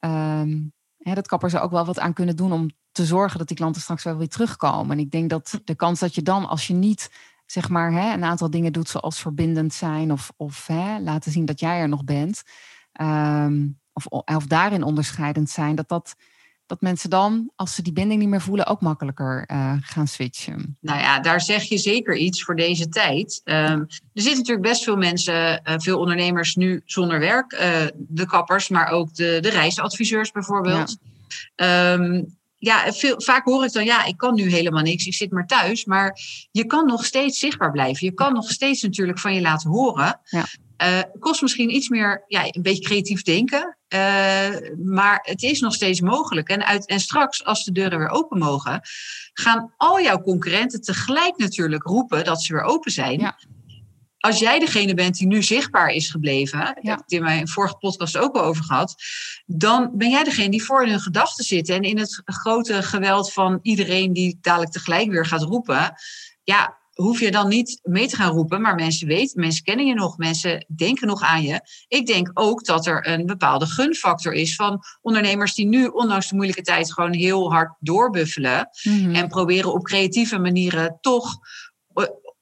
um, hè, dat kappers er ook wel wat aan kunnen doen om te zorgen dat die klanten straks wel weer terugkomen. En ik denk dat de kans dat je dan, als je niet zeg maar hè, een aantal dingen doet zoals verbindend zijn of, of hè, laten zien dat jij er nog bent, um, of, of daarin onderscheidend zijn, dat dat dat mensen dan, als ze die binding niet meer voelen, ook makkelijker uh, gaan switchen. Nou ja, daar zeg je zeker iets voor deze tijd. Um, er zitten natuurlijk best veel mensen, uh, veel ondernemers nu zonder werk. Uh, de kappers, maar ook de, de reisadviseurs bijvoorbeeld. Ja. Um, ja, veel, vaak hoor ik dan, ja, ik kan nu helemaal niks, ik zit maar thuis. Maar je kan nog steeds zichtbaar blijven. Je kan nog steeds natuurlijk van je laten horen. Ja. Uh, kost misschien iets meer, ja, een beetje creatief denken. Uh, maar het is nog steeds mogelijk. En, uit, en straks, als de deuren weer open mogen, gaan al jouw concurrenten tegelijk natuurlijk roepen dat ze weer open zijn. Ja. als jij degene bent die nu zichtbaar is gebleven, ja. heb ik in mijn vorige podcast ook al over gehad, dan ben jij degene die voor in hun gedachten zit. En in het grote geweld van iedereen die dadelijk tegelijk weer gaat roepen, ja, hoef je dan niet mee te gaan roepen, maar mensen weten, mensen kennen je nog, mensen denken nog aan je. Ik denk ook dat er een bepaalde gunfactor is van ondernemers die nu, ondanks de moeilijke tijd, gewoon heel hard doorbuffelen mhm. en proberen op creatieve manieren toch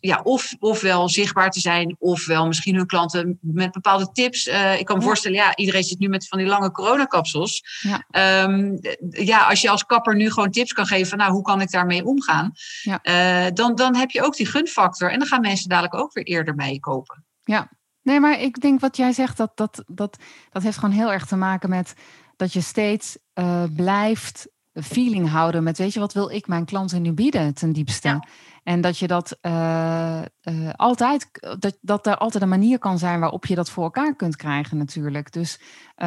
ja, of, ofwel zichtbaar te zijn, ofwel misschien hun klanten met bepaalde tips. Uh, ik kan me voorstellen, ja, iedereen zit nu met van die lange coronakapsels. Ja. Um, ja, als je als kapper nu gewoon tips kan geven van, nou, hoe kan ik daarmee omgaan? Ja. Uh, dan, dan heb je ook die gunfactor en dan gaan mensen dadelijk ook weer eerder bij je kopen. Ja, nee, maar ik denk wat jij zegt, dat, dat, dat, dat heeft gewoon heel erg te maken met dat je steeds uh, blijft feeling houden met, weet je, wat wil ik mijn klanten nu bieden ten diepste? Ja. En dat je dat uh, uh, altijd, dat, dat er altijd een manier kan zijn waarop je dat voor elkaar kunt krijgen natuurlijk. Dus uh,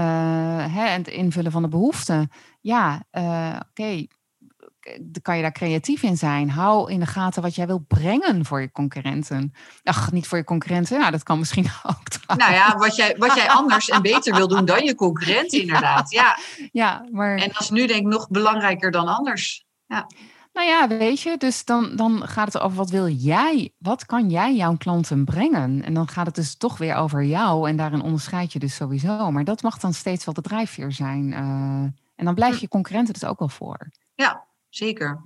hè, en het invullen van de behoeften. Ja, oké, okay. kan je daar creatief in zijn. Hou in de gaten wat jij wil brengen voor je concurrenten. Ach, niet voor je concurrenten, ja, dat kan misschien ook. Trouwens. Nou ja, wat jij, wat jij anders en beter wil doen dan je concurrent inderdaad. Ja, ja maar... En dat is nu denk ik nog belangrijker dan anders. Ja. Nou ja, weet je, dus dan, dan gaat het over wat wil jij, wat kan jij jouw klanten brengen? En dan gaat het dus toch weer over jou en daarin onderscheid je dus sowieso. Maar dat mag dan steeds wel de drijfveer zijn. Uh, en dan blijf je concurrenten dus ook wel voor. Ja, zeker.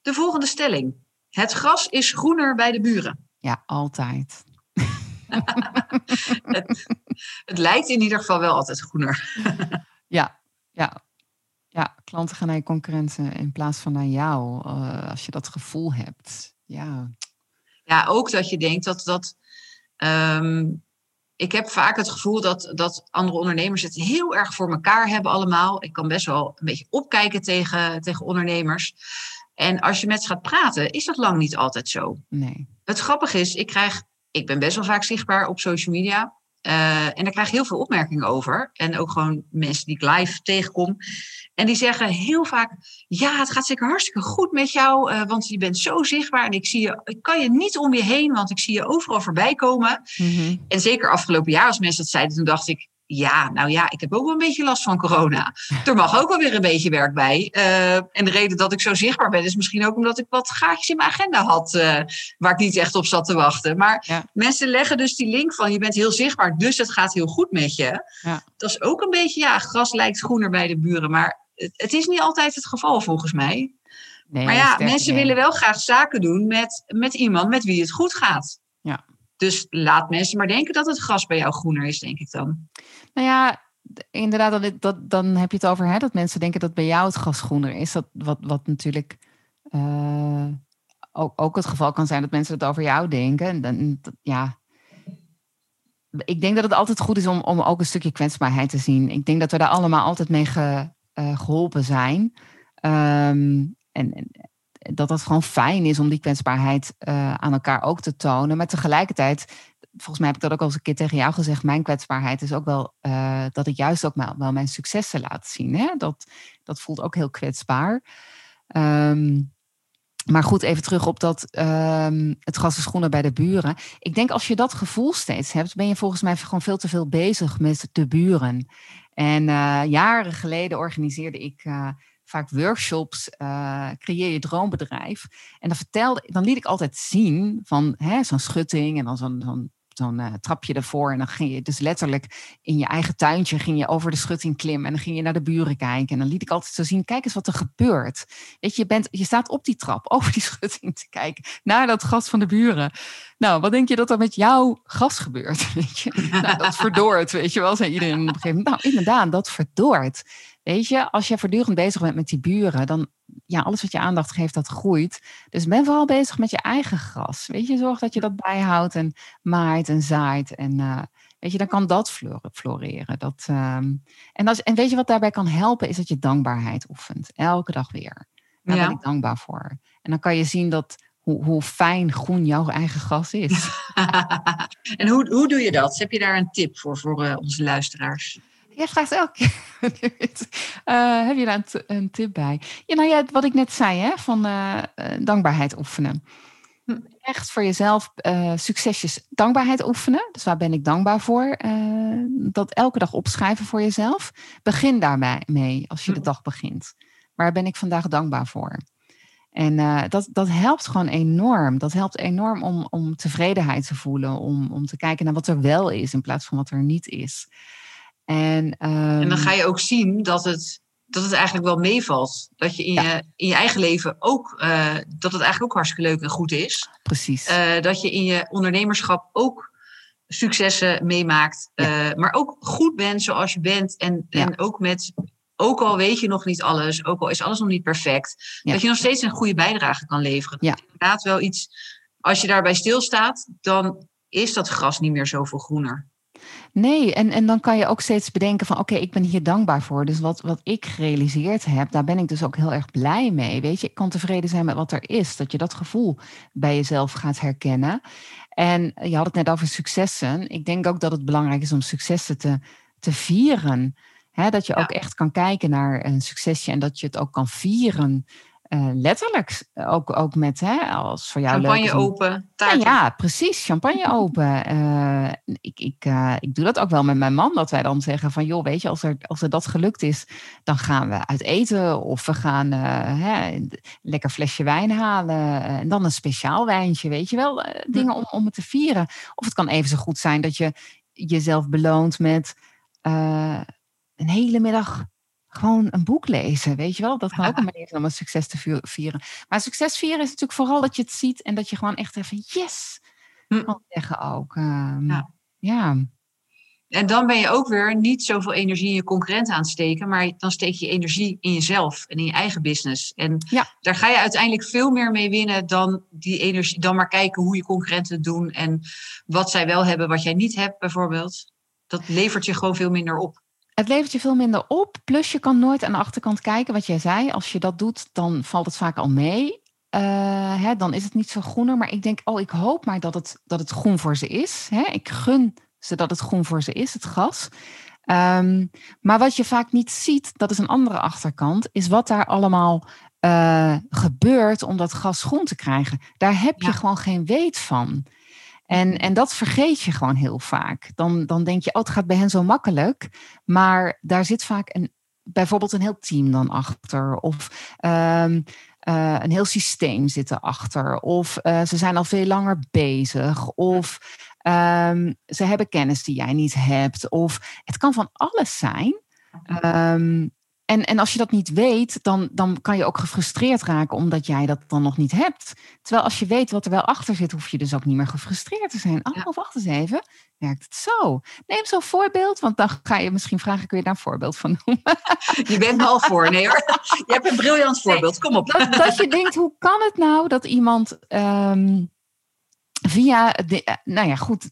De volgende stelling. Het gras is groener bij de buren. Ja, altijd. het, het lijkt in ieder geval wel altijd groener. ja, ja, ja, klanten gaan naar je concurrenten in plaats van naar jou, uh, als je dat gevoel hebt. Ja. ja, ook dat je denkt dat dat. Um, ik heb vaak het gevoel dat, dat andere ondernemers het heel erg voor elkaar hebben allemaal. Ik kan best wel een beetje opkijken tegen, tegen ondernemers. En als je met ze gaat praten, is dat lang niet altijd zo. Nee. Het grappige is, ik krijg, ik ben best wel vaak zichtbaar op social media. Uh, en daar krijg ik heel veel opmerkingen over. En ook gewoon mensen die ik live tegenkom. En die zeggen heel vaak: Ja, het gaat zeker hartstikke goed met jou, uh, want je bent zo zichtbaar. En ik, zie je, ik kan je niet om je heen, want ik zie je overal voorbij komen. Mm -hmm. En zeker afgelopen jaar, als mensen dat zeiden, toen dacht ik: ja, nou ja, ik heb ook wel een beetje last van corona. Er mag ook wel weer een beetje werk bij. Uh, en de reden dat ik zo zichtbaar ben, is misschien ook omdat ik wat gaatjes in mijn agenda had. Uh, waar ik niet echt op zat te wachten. Maar ja. mensen leggen dus die link van je bent heel zichtbaar, dus het gaat heel goed met je. Ja. Dat is ook een beetje, ja, gras lijkt groener bij de buren. Maar het, het is niet altijd het geval volgens mij. Nee, maar ja, mensen willen wel graag zaken doen met, met iemand met wie het goed gaat. Ja. Dus laat mensen maar denken dat het gras bij jou groener is, denk ik dan. Nou ja, inderdaad, dat, dan heb je het over hè, dat mensen denken dat bij jou het gras groener is. Dat, wat, wat natuurlijk uh, ook, ook het geval kan zijn dat mensen het over jou denken. En dan, ja, ik denk dat het altijd goed is om, om ook een stukje kwetsbaarheid te zien. Ik denk dat we daar allemaal altijd mee ge, uh, geholpen zijn. En, en, dat het gewoon fijn is om die kwetsbaarheid uh, aan elkaar ook te tonen. Maar tegelijkertijd, volgens mij heb ik dat ook al eens een keer tegen jou gezegd, mijn kwetsbaarheid is ook wel uh, dat ik juist ook wel, wel mijn successen laat zien. Hè? Dat, dat voelt ook heel kwetsbaar. Um, maar goed, even terug op dat um, het gras is groener bij de buren. Ik denk als je dat gevoel steeds hebt, ben je volgens mij gewoon veel te veel bezig met de buren. En uh, jaren geleden organiseerde ik vaak workshops, uh, creëer je droombedrijf. En dan vertelde, dan liet ik altijd zien van zo'n schutting en dan zo'n zo'n zo'n uh, trapje ervoor. En dan ging je dus letterlijk in je eigen tuintje ging je over de schutting klimmen. En dan ging je naar de buren kijken. En dan liet ik altijd zo zien, kijk eens wat er gebeurt. Weet je, je, bent, je staat op die trap over die schutting te kijken. Naar dat gas van de buren. Nou, wat denk je dat er met jouw gas gebeurt? Weet je? Nou, dat verdoort, weet je wel. Zei iedereen op een gegeven moment. Nou, inderdaad, dat verdoort. Weet je, als je voortdurend bezig bent met die buren, dan ja, alles wat je aandacht geeft, dat groeit. Dus ben vooral bezig met je eigen gras. Weet je, zorg dat je dat bijhoudt en maait en zaait. En uh, weet je, dan kan dat floreren. Dat, um, en, als, en weet je wat daarbij kan helpen, is dat je dankbaarheid oefent. Elke dag weer. Daar ja. ben ik dankbaar voor. En dan kan je zien dat hoe, hoe fijn groen jouw eigen gras is. en hoe, hoe doe je dat? Heb je daar een tip voor, voor uh, onze luisteraars? Jij vraagt elke keer. uh, heb je daar een, een, tip bij? Ja, nou ja, wat ik net zei, hè, van uh, dankbaarheid oefenen. Hm. Echt voor jezelf uh, succesjes dankbaarheid oefenen. Dus waar ben ik dankbaar voor? Dat elke dag opschrijven voor jezelf. Begin daarbij mee als je de hm. dag begint. Waar ben ik vandaag dankbaar voor? En uh, dat, dat helpt gewoon enorm. Dat helpt enorm om, om tevredenheid te voelen. Om, om te kijken naar wat er wel is in plaats van wat er niet is. En, um, en dan ga je ook zien dat het dat het eigenlijk wel meevalt. Dat je in, je in je eigen leven ook, uh, dat het eigenlijk ook hartstikke leuk en goed is. Precies. Uh, dat je in je ondernemerschap ook successen meemaakt. Uh, maar ook goed bent zoals je bent. En, ja. en ook met, ook al weet je nog niet alles, ook al is alles nog niet perfect. Dat je nog steeds een goede bijdrage kan leveren. Ja. Inderdaad wel iets, als je daarbij stilstaat, dan is dat gras niet meer zoveel groener. Nee, en, en dan kan je ook steeds bedenken van oké, ik ben hier dankbaar voor. Dus wat, wat ik gerealiseerd heb, daar ben ik dus ook heel erg blij mee. Weet je, ik kan tevreden zijn met wat er is. Dat je dat gevoel bij jezelf gaat herkennen. En je had het net over successen. Ik denk ook dat het belangrijk is om successen te, te vieren. dat je ook echt kan kijken naar een succesje en dat je het ook kan vieren. Uh, letterlijk ook, ook met, hè, als voor jou Champagne leuk open, ja, ja, precies, champagne open. Uh, ik, ik, uh, ik doe dat ook wel met mijn man, dat wij dan zeggen van, joh, weet je, als er, als er dat gelukt is, dan gaan we uit eten of we gaan hè, een lekker flesje wijn halen en dan een speciaal wijntje, weet je wel, dingen om, om het te vieren. Of het kan even zo goed zijn dat je jezelf beloont met een hele middag gewoon een boek lezen, weet je wel? Dat kan ook een manier zijn om een succes te vieren. Maar succes vieren is natuurlijk vooral dat je het ziet en dat je gewoon echt even yes hm. kan zeggen ook. Um, ja. ja. En dan ben je ook weer niet zoveel energie in je concurrent aan het steken, maar dan steek je energie in jezelf en in je eigen business. En ja. daar ga je uiteindelijk veel meer mee winnen dan die energie, dan maar kijken hoe je concurrenten het doen en wat zij wel hebben, wat jij niet hebt, bijvoorbeeld. Dat levert je gewoon veel minder op. Het levert je veel minder op. Plus je kan nooit aan de achterkant kijken wat jij zei. Als je dat doet, dan valt het vaak al mee. Uh, hè, dan is het niet zo groener. Maar ik denk, oh, ik hoop maar dat het, dat het groen voor ze is. Hè? Ik gun ze dat het groen voor ze is, het gas. Um, maar wat je vaak niet ziet, dat is een andere achterkant, is wat daar allemaal uh, gebeurt om dat gas groen te krijgen. Daar heb je ja. gewoon geen weet van. En, en dat vergeet je gewoon heel vaak. Dan, dan denk je, oh, het gaat bij hen zo makkelijk. Maar daar zit vaak een, bijvoorbeeld een heel team dan achter. Of um, uh, een heel systeem zit erachter. Of uh, ze zijn al veel langer bezig. Of um, ze hebben kennis die jij niet hebt. Of het kan van alles zijn. Um, en, en als je dat niet weet, dan, dan kan je ook gefrustreerd raken omdat jij dat dan nog niet hebt. Terwijl als je weet wat er wel achter zit, hoef je dus ook niet meer gefrustreerd te zijn. Oh, ja. wacht eens even, werkt het zo? Neem zo'n voorbeeld, want dan ga je misschien vragen, kun je daar een voorbeeld van noemen? Je bent me al voor, nee hoor. Je hebt een briljant voorbeeld, kom op. Dat, dat, je denkt, hoe kan het nou dat iemand um, via, de, nou ja goed,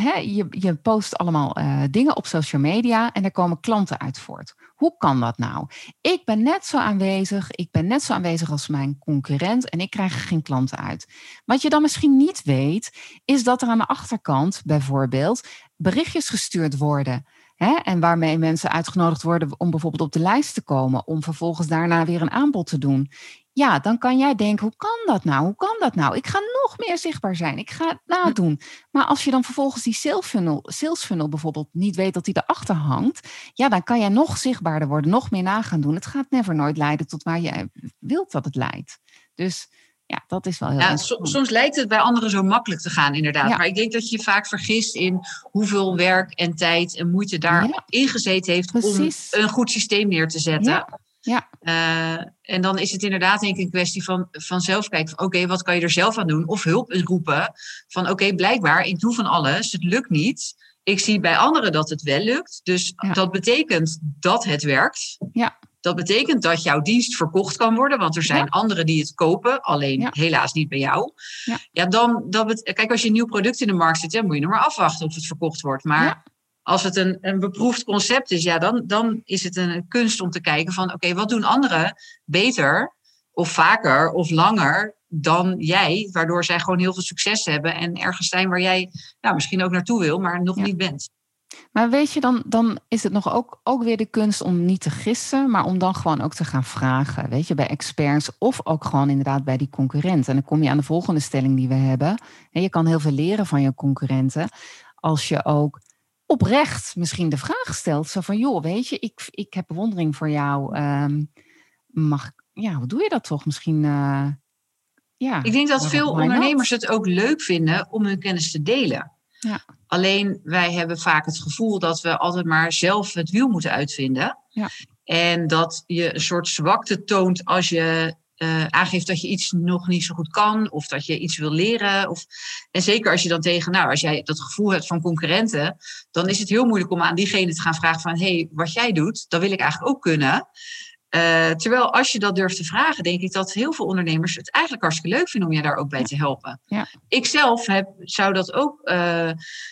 He, je, je, post allemaal uh, dingen op social media en er komen klanten uit voort. Hoe kan dat nou? Ik ben net zo aanwezig, ik ben net zo aanwezig als mijn concurrent en ik krijg geen klanten uit. Wat je dan misschien niet weet, is dat er aan de achterkant bijvoorbeeld berichtjes gestuurd worden. Hè, en waarmee mensen uitgenodigd worden om bijvoorbeeld op de lijst te komen, om vervolgens daarna weer een aanbod te doen. Ja, dan kan jij denken, hoe kan dat nou? Hoe kan dat nou? Ik ga nog meer zichtbaar zijn. Ik ga het nadoen. Maar als je dan vervolgens die sales funnel, sales funnel bijvoorbeeld niet weet dat die erachter hangt, ja, dan kan jij nog zichtbaarder worden, nog meer na gaan doen. Het gaat never nooit leiden tot waar je wilt dat het leidt. Dus ja, dat is wel heel ja, Soms lijkt het bij anderen zo makkelijk te gaan, inderdaad. Ja. Maar ik denk dat je vaak vergist in hoeveel werk en tijd en moeite daar ja. ingezeten heeft Precies. om een goed systeem neer te zetten. Ja. Uh, en dan is het inderdaad denk ik een kwestie van, van zelf kijken. Oké, okay, wat kan je er zelf aan doen? Of hulp roepen. Van oké, okay, blijkbaar, ik doe van alles. Het lukt niet. Ik zie bij anderen dat het wel lukt. Dus ja. dat betekent dat het werkt. Ja. Dat betekent dat jouw dienst verkocht kan worden. Want er zijn ja. anderen die het kopen. Alleen helaas niet bij jou. Ja, ja dan, dat kijk, als je een nieuw product in de markt zet, dan moet je nog maar afwachten of het verkocht wordt. Maar als het een, een beproefd concept is, ja, dan, dan is het een kunst om te kijken van oké, okay, wat doen anderen beter of vaker of langer dan jij, waardoor zij gewoon heel veel succes hebben en ergens zijn waar jij nou, misschien ook naartoe wil, maar nog ja. niet bent. Maar weet je, dan, dan is het nog ook, ook weer de kunst om niet te gissen, maar om dan gewoon ook te gaan vragen. Weet je, bij experts of ook gewoon inderdaad bij die concurrent. En dan kom je aan de volgende stelling die we hebben. En je kan heel veel leren van je concurrenten als je ook oprecht misschien de vraag stelt. Zo van, joh, weet je, ik, ik heb bewondering voor jou. Um, mag, ja, hoe doe je dat toch? Misschien... Uh, ja, ik denk dat veel ondernemers het ook leuk vinden om hun kennis te delen. Ja. Alleen wij hebben vaak het gevoel dat we altijd maar zelf het wiel moeten uitvinden. Ja. En dat je een soort zwakte toont als je uh, aangeeft dat je iets nog niet zo goed kan of dat je iets wil leren. Of, en zeker als je dan tegen, nou, als jij dat gevoel hebt van concurrenten, dan is het heel moeilijk om aan diegene te gaan vragen van, hé, hey, wat jij doet, dat wil ik eigenlijk ook kunnen. Uh, terwijl als je dat durft te vragen, denk ik dat heel veel ondernemers het eigenlijk hartstikke leuk vinden om je daar ook bij te helpen. Ja. Ik zelf heb, zou dat ook uh,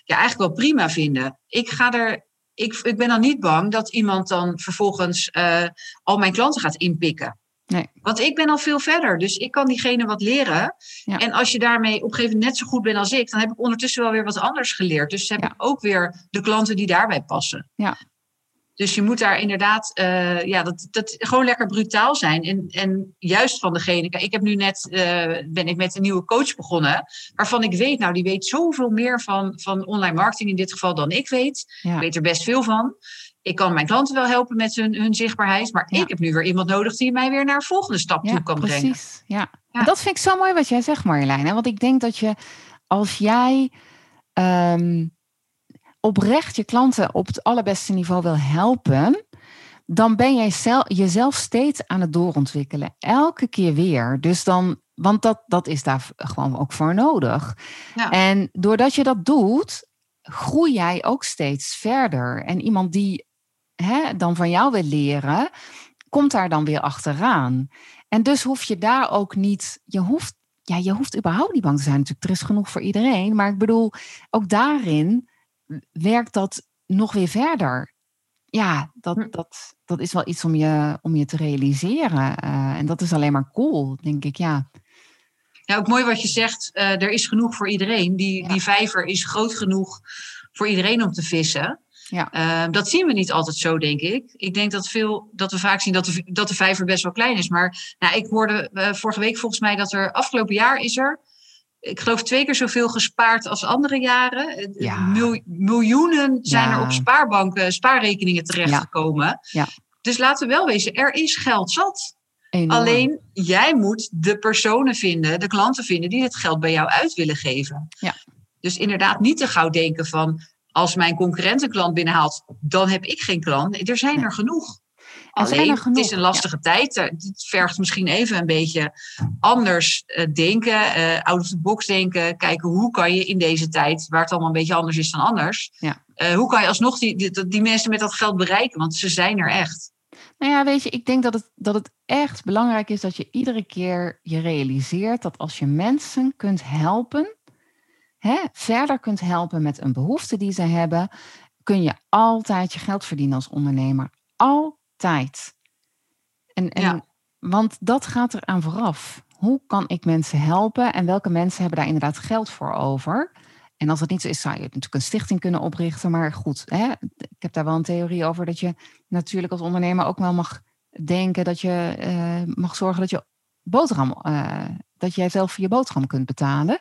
ja, eigenlijk wel prima vinden. Ik ga er. Ik, ik ben dan niet bang dat iemand dan vervolgens uh, al mijn klanten gaat inpikken. Nee. Want ik ben al veel verder, dus ik kan diegene wat leren. Ja. En als je daarmee op een gegeven moment net zo goed bent als ik, dan heb ik ondertussen wel weer wat anders geleerd. Dus heb ja. ik ook weer de klanten die daarbij passen. Ja. Dus je moet daar inderdaad, uh, ja, dat, dat gewoon lekker brutaal zijn. En, en juist van degene, ik heb nu net, uh, ben ik met een nieuwe coach begonnen, waarvan ik weet, nou, die weet zoveel meer van, van online marketing in dit geval dan ik weet. Ik weet er best veel van. Ik kan mijn klanten wel helpen met hun, hun zichtbaarheid, maar ik heb nu weer iemand nodig die mij weer naar een volgende stap toe kan precies. brengen. Ja. ja, dat vind ik zo mooi wat jij zegt, Marjolein. Want ik denk dat je, als jij um, oprecht je klanten op het allerbeste niveau wil helpen, dan ben jij zelf, jezelf steeds aan het doorontwikkelen. Elke keer weer. Dus dan, want dat, dat is daar gewoon ook voor nodig. Ja. En doordat je dat doet, groei jij ook steeds verder. En iemand die hè, dan van jou wil leren, komt daar dan weer achteraan. En dus hoef je daar ook niet, je hoeft, ja, je hoeft überhaupt niet bang te zijn. Natuurlijk, er is genoeg voor iedereen. Maar ik bedoel, ook daarin werkt dat nog weer verder. Ja, dat, hm. dat, dat is wel iets om je, om je te realiseren. Uh, en dat is alleen maar cool, denk ik, ja. Ja, ook mooi wat je zegt. Uh, er is genoeg voor iedereen. Die, ja. die vijver is groot genoeg voor iedereen om te vissen. Ja. Uh, dat zien we niet altijd zo, denk ik. Ik denk dat, veel, dat we vaak zien dat de, dat de vijver best wel klein is. Maar nou, ik hoorde uh, vorige week volgens mij dat er afgelopen jaar is er ik geloof twee keer zoveel gespaard als andere jaren. Ja. miljoenen zijn ja. er op spaarbanken, spaarrekeningen terechtgekomen. Ja. Dus laten we wel wezen, er is geld zat. Enorm. Alleen jij moet de personen vinden, de klanten vinden die het geld bij jou uit willen geven. Ja. Dus inderdaad niet te gauw denken van als mijn concurrent een klant binnenhaalt, dan heb ik geen klant. Er zijn er genoeg. Alleen, het is een lastige tijd. Het vergt misschien even een beetje anders uh, denken, uh, out of the box denken. Kijken hoe kan je in deze tijd, waar het allemaal een beetje anders is dan anders, ja. uh, hoe kan je alsnog die, die, die, mensen met dat geld bereiken? Want ze zijn er echt. Nou ja, weet je, ik denk dat het, dat het echt belangrijk is dat je iedere keer je realiseert dat als je mensen kunt helpen, hè, verder kunt helpen met een behoefte die ze hebben, kun je altijd je geld verdienen als ondernemer. Al tijd. En, en, Want dat gaat er aan vooraf. Hoe kan ik mensen helpen en welke mensen hebben daar inderdaad geld voor over? En als dat niet zo is, zou je natuurlijk een stichting kunnen oprichten. Maar goed, hè, ik heb daar wel een theorie over dat je natuurlijk als ondernemer ook wel mag denken dat je uh, mag zorgen dat je boterham, uh, dat jij zelf je boterham kunt betalen.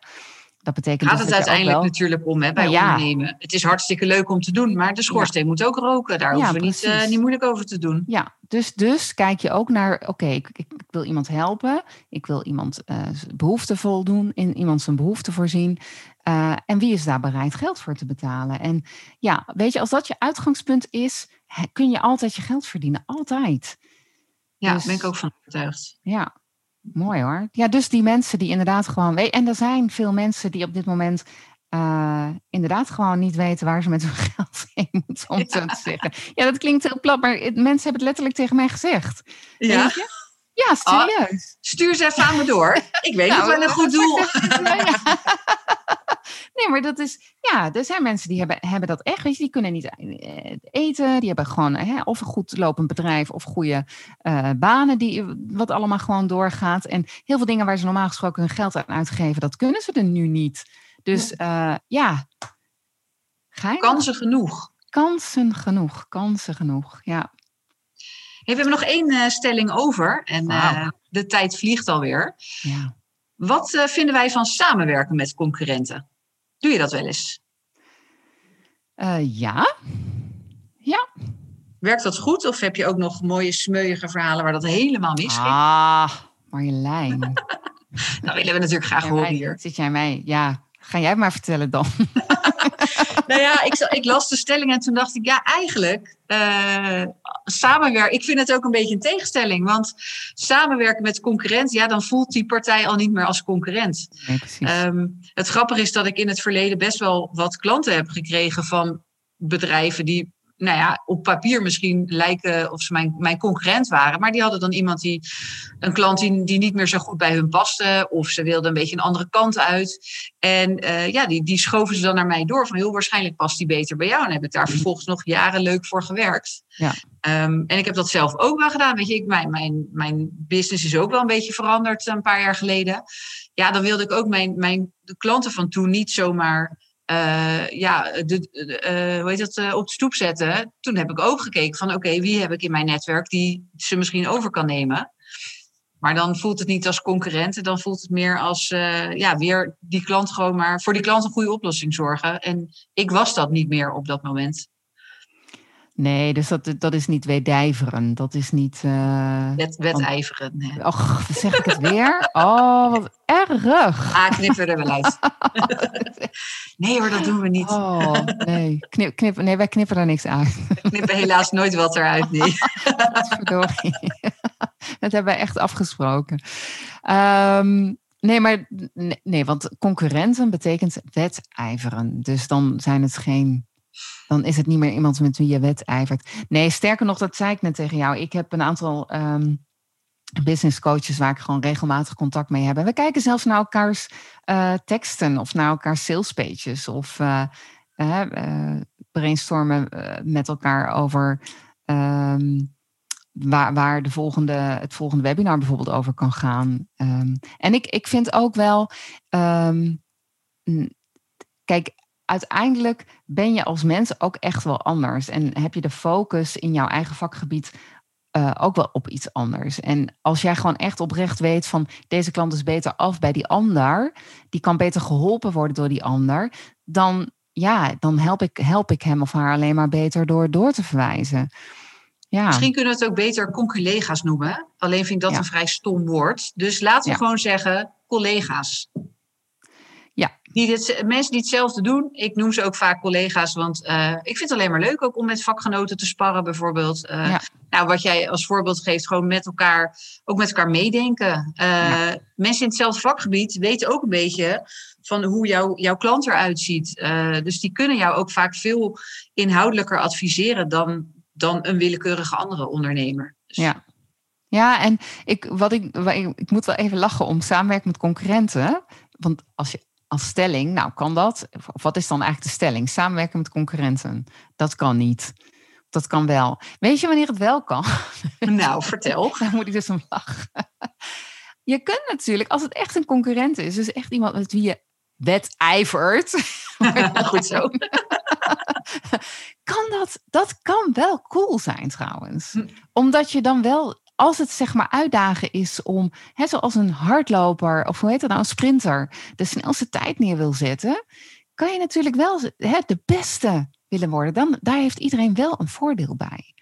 Dat betekent Gaat dus het uiteindelijk wel... natuurlijk om hè, bij nou, ja. ondernemen. Het is hartstikke leuk om te doen, maar de schoorsteen ja. moet ook roken. Daar hoeven we niet, uh, niet moeilijk over te doen. Ja, dus, dus kijk je ook naar, oké, ik, ik, wil iemand helpen. Ik wil iemand uh, behoefte voldoen, in iemand zijn behoefte voorzien. Uh, en wie is daar bereid geld voor te betalen? En ja, weet je, als dat je uitgangspunt is, kun je altijd je geld verdienen. Altijd. Ja, dus, daar ben ik ook van overtuigd. Ja, Mooi hoor. Ja, dus die mensen die inderdaad gewoon weten. En er zijn veel mensen die op dit moment uh, inderdaad gewoon niet weten waar ze met hun geld heen moeten, om ja. zo te zeggen. Ja, dat klinkt heel plat, maar mensen hebben het letterlijk tegen mij gezegd. Ja. Weet je? Ja, serieus. Oh, stuur ze even aan me door. Ik weet nou, het wel een goed doel. nee, maar dat is, ja, er zijn mensen die hebben, hebben dat echt, weet je, die kunnen niet eh, eten, die hebben gewoon hè, of een goed lopend bedrijf of goede uh, banen, die, wat allemaal gewoon doorgaat. En heel veel dingen waar ze normaal gesproken hun geld aan uitgeven, dat kunnen ze er nu niet. Dus uh, ja, Kansen genoeg. kansen genoeg, kansen genoeg, ja. We hebben nog één uh, stelling over en uh, de tijd vliegt alweer. Ja. Wat uh, vinden wij van samenwerken met concurrenten? Doe je dat wel eens? ja. Ja. Werkt dat goed of heb je ook nog mooie smeuïge verhalen waar dat helemaal misging? Ah, Marjolein. nou willen we natuurlijk graag horen hier. Zit jij mij? Ja, ga jij maar vertellen dan. nou ja, ik, ik, las de stelling en toen dacht ik, ja, eigenlijk uh, samenwerken. Ik vind het ook een beetje een tegenstelling. Want samenwerken met concurrent, ja, dan voelt die partij al niet meer als concurrent. Nee. Um, het grappige is dat ik in het verleden best wel wat klanten heb gekregen van bedrijven die nou ja, op papier misschien lijken of ze mijn, mijn concurrent waren. Maar die hadden dan iemand die, een klant die, die niet meer zo goed bij hun paste. Of ze wilden een beetje een andere kant uit. En uh, ja, die, die schoven ze dan naar mij door. Van heel waarschijnlijk past die beter bij jou. En heb ik daar vervolgens nog jaren leuk voor gewerkt. Ja. Um, en ik heb dat zelf ook wel gedaan. Weet je, ik, mijn, mijn, mijn business is ook wel een beetje veranderd een paar jaar geleden. Ja, dan wilde ik ook mijn, mijn de klanten van toen niet zomaar uh, ja, de, uh, hoe heet dat, uh, op de stoep zetten. Toen heb ik ook gekeken van oké, wie heb ik in mijn netwerk die ze misschien over kan nemen. Maar dan voelt het niet als concurrent. Dan voelt het meer als ja, weer die klant gewoon maar voor die klant een goede oplossing zorgen. En ik was dat niet meer op dat moment. Nee, dus dat, dat is niet wedijveren. Dat is niet. Uh, Wet, wedijveren. Nee. Och, zeg ik het weer? Oh, wat erg. Ah, knippen er wel uit. nee hoor, dat doen we niet. Oh, nee. Knip, knip, nee, wij knippen er niks uit. We knippen helaas nooit wat eruit, nee. Verdorie. Dat hebben wij echt afgesproken. Um, Nee, maar nee, want concurrenten betekent wedijveren. Dus dan zijn het geen dan is het niet meer iemand met wie je wedijvert. Nee, sterker nog, dat zei ik net tegen jou. Ik heb een aantal um, business coaches waar ik gewoon regelmatig contact mee heb. We kijken zelfs naar elkaars uh, teksten of naar elkaars sales pages. Of uh, uh, brainstormen met elkaar over um, waar, de volgende, het volgende webinar bijvoorbeeld over kan gaan. Um, en ik, ik vind ook wel. kijk, uiteindelijk ben je als mens ook echt wel anders. En heb je de focus in jouw eigen vakgebied uh, ook wel op iets anders. En als jij gewoon echt oprecht weet van deze klant is beter af bij die ander, die kan beter geholpen worden door die ander, dan ja, dan help ik, help ik hem of haar alleen maar beter door door te verwijzen. Ja. Misschien kunnen we het ook beter conculega's noemen. Alleen vind ik dat Ja. een vrij stom woord. Dus laten we Ja. gewoon zeggen collega's. Die dit, mensen die hetzelfde doen, ik noem ze ook vaak collega's, want eh, ik vind het alleen maar leuk ook om met vakgenoten te sparren bijvoorbeeld. Eh, Ja. Nou, wat jij als voorbeeld geeft, gewoon met elkaar, ook met elkaar meedenken. Eh, Mensen in hetzelfde vakgebied weten ook een beetje van hoe jouw jouw klant eruit ziet. Dus die kunnen jou ook vaak veel inhoudelijker adviseren dan, dan een willekeurige andere ondernemer. Dus Ja. Ja, en ik, wat ik, wat ik, ik moet wel even lachen om samenwerken met concurrenten. Want als je als stelling, nou kan dat? Of wat is dan eigenlijk de stelling? Samenwerken met concurrenten. Dat kan niet. Dat kan wel. Weet je wanneer het wel kan? Nou, vertel. Daar moet ik dus om lachen. Je kunt natuurlijk, als het echt een concurrent is, dus echt iemand met wie je wedijvert, Goed zo. kan dat, dat kan wel cool zijn trouwens. Hm. Omdat je dan wel, als het zeg maar uitdagen is om, hè, zoals een hardloper, of hoe heet dat nou, een sprinter, de snelste tijd neer wil zetten, kan je natuurlijk wel hè, de beste willen worden. Dan, daar heeft iedereen wel een voordeel bij.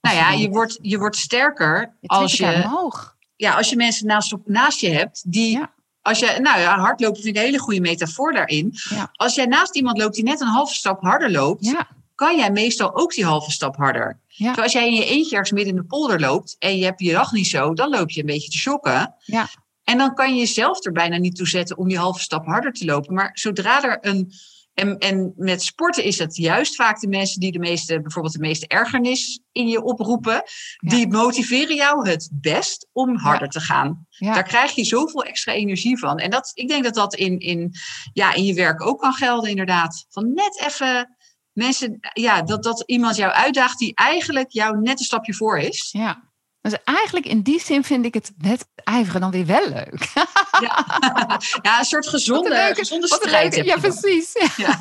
Als Nou ja, je wordt, je wordt sterker je als je, omhoog. ja, als je mensen naast, naast je hebt die. Ja. Als je, nou ja, hardlopen vind ik een hele goede metafoor daarin. Ja. Als jij naast iemand loopt die net een halve stap harder loopt, Ja, kan jij meestal ook die halve stap harder. Ja. Terwijl als jij in je eentje ergens midden in de polder loopt en je hebt je dag niet zo, dan loop je een beetje te shocken. Ja. En dan kan je jezelf er bijna niet toe zetten om die halve stap harder te lopen. Maar zodra er een. En, en met sporten is het juist vaak de mensen die de meeste, bijvoorbeeld de meeste ergernis in je oproepen. Die motiveren jou het best om harder te gaan. Daar krijg je zoveel extra energie van. En dat, ik denk dat dat in, in, ja, in je werk ook kan gelden, inderdaad. Van net even mensen, ja, dat, dat iemand jou uitdaagt die eigenlijk jou net een stapje voor is. Ja. Dus eigenlijk in die zin vind ik het wedijveren dan weer wel leuk. Ja, ja een soort gezonde, een leuke- gezonde strijd. leuke- ja, precies. Ja. Ja.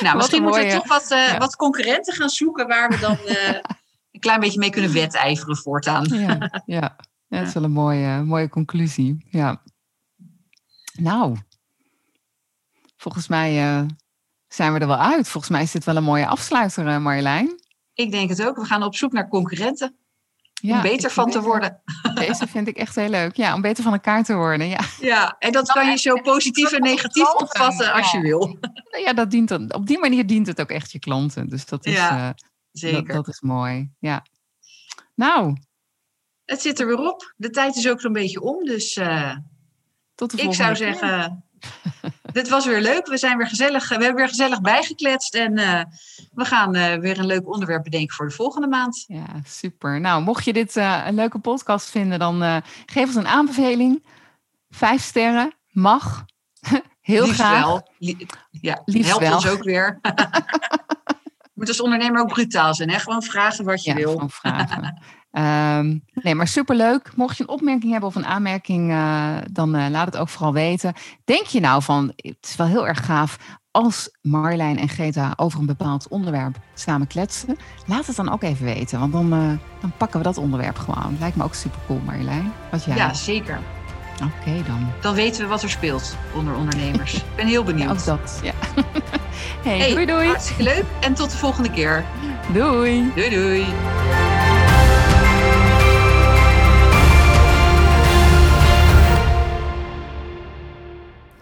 Nou, misschien moeten we toch wat, uh, wat concurrenten gaan zoeken waar we dan uh, een klein beetje mee kunnen wedijveren voortaan. Ja, ja. ja dat is wel een mooie, mooie conclusie. Ja. Nou, volgens mij uh, zijn we er wel uit. Volgens mij is dit wel een mooie afsluiter, Marjolein. Ik denk het ook. We gaan op zoek naar concurrenten. Ja, om beter van te worden. Deze vind ik echt heel leuk. Ja, om beter van elkaar te worden. Ja, ja en dat kan je zo positief en negatief opvatten als je wil. Ja, dat dient dan, op die manier dient het ook echt je klanten. Dus dat is, ja, zeker. Dat, dat, is mooi. Ja. Nou. Het zit er weer op. De tijd is ook zo'n beetje om. Dus uh, Tot de ik zou zeggen, dit was weer leuk. We zijn weer gezellig, we hebben weer gezellig bijgekletst. En uh, we gaan uh, weer een leuk onderwerp bedenken voor de volgende maand. Ja, super. Nou, mocht je dit uh, een leuke podcast vinden, dan geef ons een aanbeveling. Vijf sterren, mag. Heel Liefst graag. Wel. ja, Liefst helpt wel. ons ook weer. moet als ondernemer ook brutaal zijn. Hè? Gewoon vragen wat je ja, wil. Gewoon vragen. Um, nee, maar superleuk. Mocht je een opmerking hebben of een aanmerking, uh, dan uh, laat het ook vooral weten. Denk je nou van, het is wel heel erg gaaf als Marjolein en Greta over een bepaald onderwerp samen kletsen. Laat het dan ook even weten, want dan, uh, dan pakken we dat onderwerp gewoon. Lijkt me ook super cool, Marjolein. Wat jij? Ja, zeker. Oké okay, dan. Dan weten we wat er speelt onder ondernemers. Ik ben heel benieuwd. Ja, ook dat, ja. hey, hey, doei doei. Hartstikke leuk en tot de volgende keer. Doei. Doei doei.